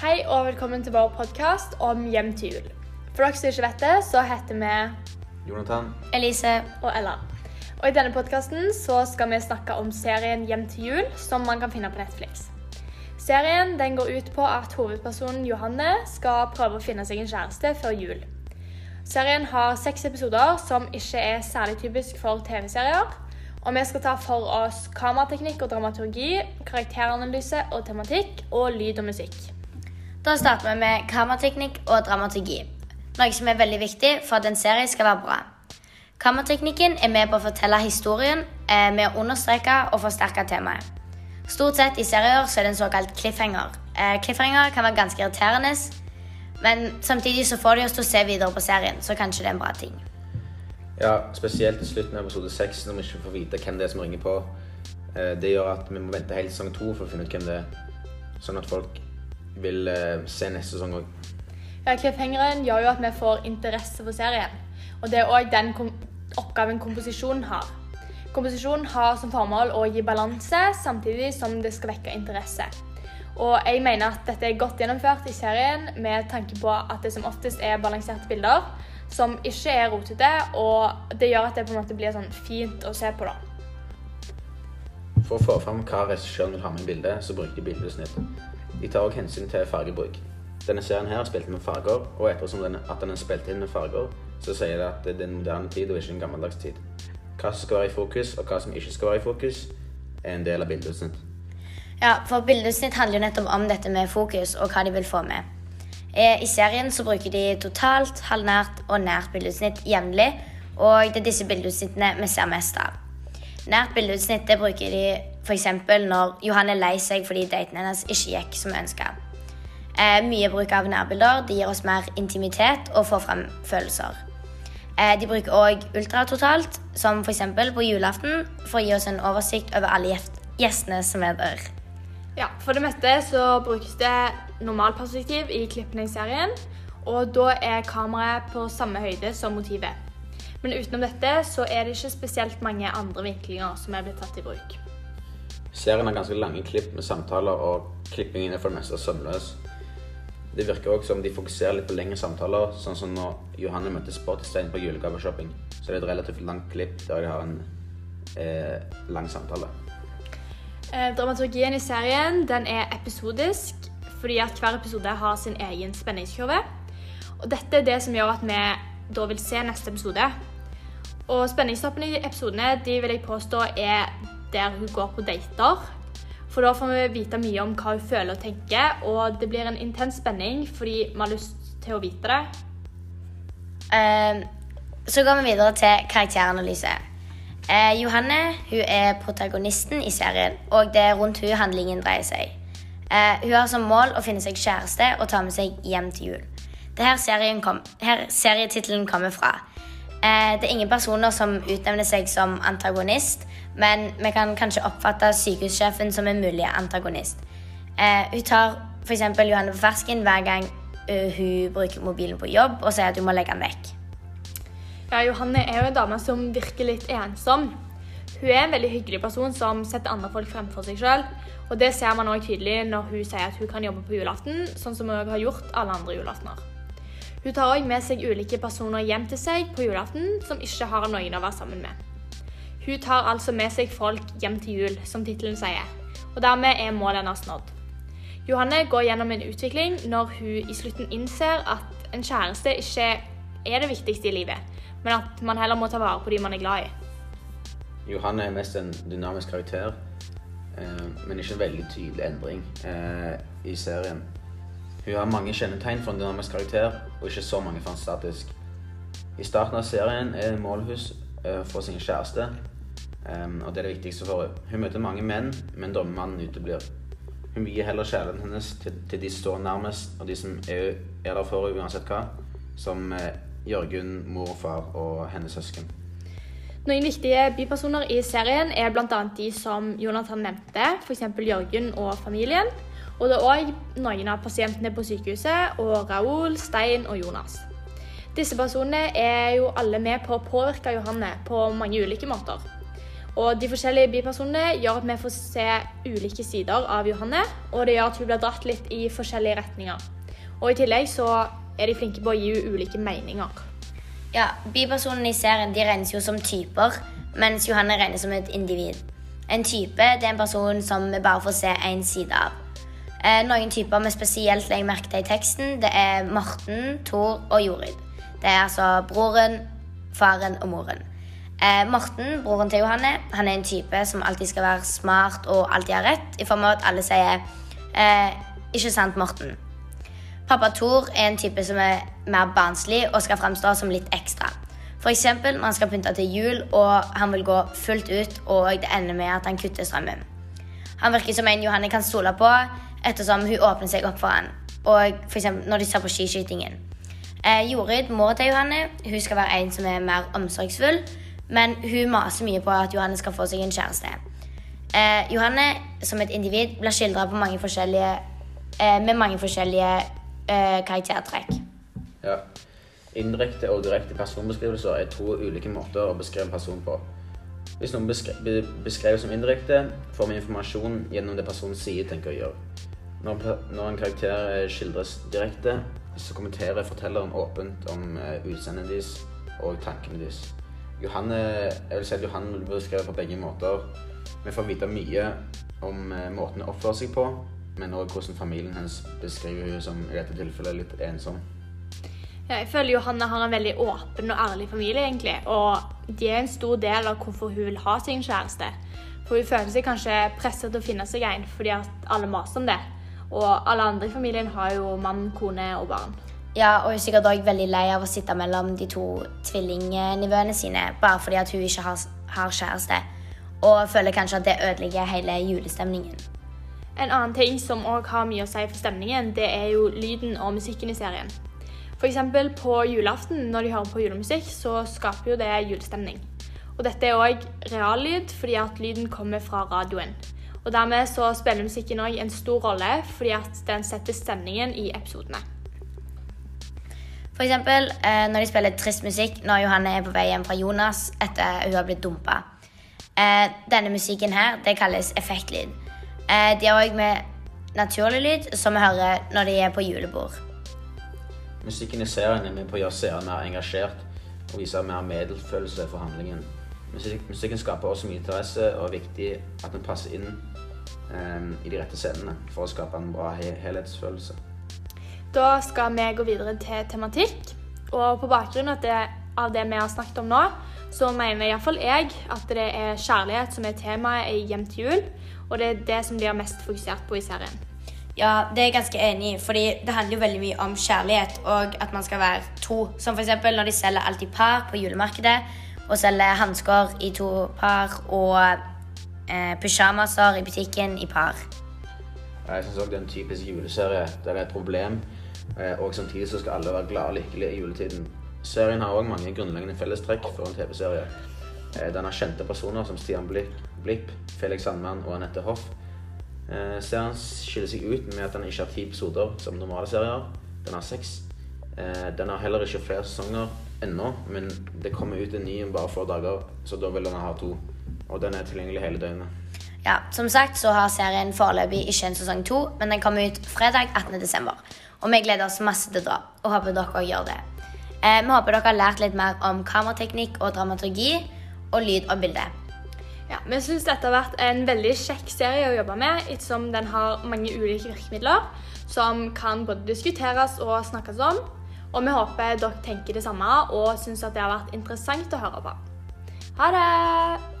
Hei og velkommen til vår podkast om Hjem til jul. For dere som ikke vet det, så heter vi Jonathan. Elise. og Ella. Og I denne podkasten skal vi snakke om serien Hjem til jul, som man kan finne på Netflix. Serien den går ut på at hovedpersonen Johanne skal prøve å finne seg en kjæreste før jul. Serien har seks episoder som ikke er særlig typisk for TV-serier. Og vi skal ta for oss kamerateknikk og dramaturgi, karakteranalyse og tematikk og lyd og musikk. Da starter vi med kamerateknikk og dramaturgi. Noe som er veldig viktig for at en serie skal være bra. Kamerateknikken er med på å fortelle historien eh, med å understreke og forsterke temaet. Stort sett i serier så er det en såkalt cliffhanger. Eh, cliffhanger kan være ganske irriterende, men samtidig så får de oss til å se videre på serien, så kanskje det er en bra ting. Ja, spesielt i slutten av episode 6, når vi ikke får vite hvem det er som ringer på. Eh, Det gjør at vi må vente helt sesong 2 for å finne ut hvem det er. Sånn at folk vil eh, se neste sesong òg. Ja, Cliffhangeren gjør jo at vi får interesse for serien. Og det er òg den kom oppgaven komposisjonen har. Komposisjonen har som formål å gi balanse, samtidig som det skal vekke interesse. Og jeg mener at dette er godt gjennomført i serien med tanke på at det som oftest er balanserte bilder som ikke er rotete, og det gjør at det på en måte blir sånn fint å se på. da. For å få fram hva regissøren vil ha med i bildet, så bruker de bildesnitt. De tar òg hensyn til fargebruk. Denne serien her er spilt med farger, og ettersom den, at den er spilt inn med farger, så sier det at det er den moderne tid og ikke en gammeldags tid. Hva som skal være i fokus, og hva som ikke skal være i fokus, er en del av bildesnitt. Ja, for bildeutsnitt handler jo nettopp om dette med fokus og hva de vil få med. Eh, I serien så bruker de totalt, halvnært og nært bildeutsnitt jevnlig, og det er disse bildeutsnittene vi ser mest av. Nært bildeutsnitt bruker de f.eks. når Johan er lei seg fordi daten hennes ikke gikk som ønska. Eh, mye bruk av nærbilder de gir oss mer intimitet og får frem følelser. Eh, de bruker òg ultratotalt, som f.eks. på julaften, for å gi oss en oversikt over alle gjest- gjestene som er der. Ja, For det meste så brukes det normalperspektiv i klippene og da er kameraet på samme høyde som motivet. Men utenom dette så er det ikke spesielt mange andre vinklinger som er blitt tatt i bruk. Serien har ganske lange klipp med samtaler, og klippingen er for det meste sømløs. Det virker også som de fokuserer litt på lengre samtaler, sånn som når Johanne møtte Spottystein på julegaveshopping. Så det er et relativt langt klipp der de har en eh, lang samtale. Eh, dramaturgien i serien den er episodisk, fordi at hver episode har sin egen spenningskurve. Og dette er det som gjør at vi da vil se neste episode. Og spenningstoppene i episodene de vil jeg påstå er der hun går på dater. For da får vi vite mye om hva hun føler og tenker, og det blir en intens spenning fordi vi har lyst til å vite det. Eh, så går vi videre til karakteranalyse. Eh, Johanne hun er protagonisten i serien, og det er rundt hun handlingen dreier seg. Eh, hun har som mål å finne seg kjæreste og ta med seg hjem til jul. Det er her, serien kom, her serietittelen kommer fra. Eh, det er ingen personer som utnevner seg som antagonist, men vi kan kanskje oppfatte sykehussjefen som en mulig antagonist. Eh, hun tar f.eks. Johanne på fersken hver gang eh, hun bruker mobilen på jobb og sier at hun må legge den vekk. Ja, Johanne er jo en dame som virker litt ensom. Hun er en veldig hyggelig person som setter andre folk fremfor seg sjøl. Og det ser man også tydelig når hun sier at hun kan jobbe på julaften, sånn som hun har gjort alle andre julaftener. Hun tar òg med seg ulike personer hjem til seg på julaften som ikke har noen å være sammen med. Hun tar altså med seg folk hjem til jul, som tittelen sier. Og dermed er målet hennes nådd. Johanne går gjennom en utvikling når hun i slutten innser at en kjæreste ikke er det viktigste i livet, men at man heller må ta vare på de man er glad i. Johanne er mest en dynamisk karakter, eh, men ikke en veldig tydelig endring eh, i serien. Hun har mange kjennetegn for en dynamisk karakter, og ikke så mange for en statisk. I starten av serien er målhus eh, for sin kjæreste, eh, og det er det viktigste for henne. Hun møter mange menn, men drømmemannen uteblir. Hun gir heller kjærligheten hennes til, til de som står nærmest, og de som er, er der for henne uansett hva, som eh, Jørgen, mor og far og hennes søsken. Noen viktige bipersoner i serien er bl.a. de som Jonathan nevnte, f.eks. Jørgen og familien. Og det er òg noen av pasientene på sykehuset, og Raoul, Stein og Jonas. Disse personene er jo alle med på å påvirke Johanne på mange ulike måter. Og de forskjellige bipersonene gjør at vi får se ulike sider av Johanne, og det gjør at hun blir dratt litt i forskjellige retninger. Og i tillegg så er de flinke på å gi henne ulike meninger. Ja, Bipersonene i serien de regnes jo som typer, mens Johanne regnes som et individ. En type det er en person som vi bare får se én side av. Eh, noen typer vi spesielt legger merke til i teksten, det er Morten, Thor og Jorid. Det er altså broren, faren og moren. Eh, Morten, broren til Johanne, han er en type som alltid skal være smart og alltid ha rett, i form av at alle sier eh, 'Ikke sant, Morten?' Pappa Thor er en type som er mer barnslig og skal fremstå som litt ekstra. F.eks. når han skal pynte til jul og han vil gå fullt ut, og det ender med at han kutter strømmen. Han virker som en Johanne kan stole på, ettersom hun åpner seg opp for han, og f.eks. når de ser på skiskytingen. Eh, Jorid, må til Johanne, hun skal være en som er mer omsorgsfull, men hun maser mye på at Johanne skal få seg en kjæreste. Eh, Johanne som et individ blir skildra eh, med mange forskjellige eh, karaktertrekk. Ja. Indirekte og direkte personbeskrivelser er to ulike måter å beskrive en person på. Hvis noen beskrives be som indirekte, får vi informasjon gjennom det personen sier, tenker å gjør. Når, når en karakter skildres direkte, så kommenterer fortelleren åpent om uh, utseendet deres og tankene deres. Johanne, jeg vil si at Johanne blir beskrevet på begge måter. Vi får vite mye om uh, måten hun oppfører seg på, men òg hvordan familien hennes beskriver hun som i dette tilfellet litt ensom. Ja, jeg føler Johanne har en veldig åpen og ærlig familie, egentlig. Og de er en stor del av hvorfor hun vil ha sin kjæreste. For hun føler seg kanskje presset til å finne seg en fordi alle maser om det. Og alle andre i familien har jo mann, kone og barn. Ja, og hun er sikkert òg veldig lei av å sitte mellom de to tvillingnivåene sine bare fordi at hun ikke har, har kjæreste. Og føler kanskje at det ødelegger hele julestemningen. En annen ting som òg har mye å si for stemningen, det er jo lyden og musikken i serien. F.eks. på julaften, når de hører på julemusikk, så skaper jo det julestemning. Og dette er òg reallyd, fordi at lyden kommer fra radioen. Og dermed så spiller musikken òg en stor rolle, fordi at den setter stemningen i episodene. F.eks. eksempel når de spiller trist musikk når Johanne er på vei hjem fra Jonas etter hun har blitt dumpa. Eh, denne musikken her, det kalles effektlyd. Eh, de har òg med naturlig lyd, som vi hører når de er på julebord. Musikken i serien er med på å gjøre seeren mer engasjert og vise mer medfølelse for handlingen. Musik musikken skaper også mye interesse og er viktig at den passer inn um, i de rette scenene for å skape en bra he helhetsfølelse. Da skal vi gå videre til tematikk. Og på bakgrunn av det, av det vi har snakket om nå, så mener iallfall jeg at det er kjærlighet som er temaet i Hjem til jul. Og det er det som blir mest fokusert på i serien. Ja, det er jeg ganske enig i. fordi det handler jo veldig mye om kjærlighet og at man skal være to. Som f.eks. når de selger alltid par på julemarkedet og selger hansker i to par og eh, pysjamaser i butikken i par. Jeg syns òg det er en typisk juleserie det er et problem, eh, og samtidig så skal alle være glade og lykkelige i juletiden. Serien har òg mange grunnleggende fellestrekk for en TV-serie. Eh, den har kjente personer som Stian Blipp, Felix Sandmann og Anette Hoff. Eh, serien skiller seg ut med at den ikke har ti episoder som normale serier. Den har seks. Den har heller ikke flere sesonger ennå, men det kommer ut en ny om bare få dager, så da vil den ha to. Og den er tilgjengelig hele døgnet. Ja, Som sagt så har serien foreløpig ikke en sesong to, men den kommer ut fredag 18.12. Og vi gleder oss masse til å dra, og håper dere òg gjør det. Eh, vi håper dere har lært litt mer om kamerateknikk og dramaturgi og lyd og bilde. Ja, Vi syns dette har vært en veldig kjekk serie å jobbe med, ettersom den har mange ulike virkemidler som kan både diskuteres og snakkes om. Og vi håper dere tenker det samme og syns det har vært interessant å høre på. Ha det!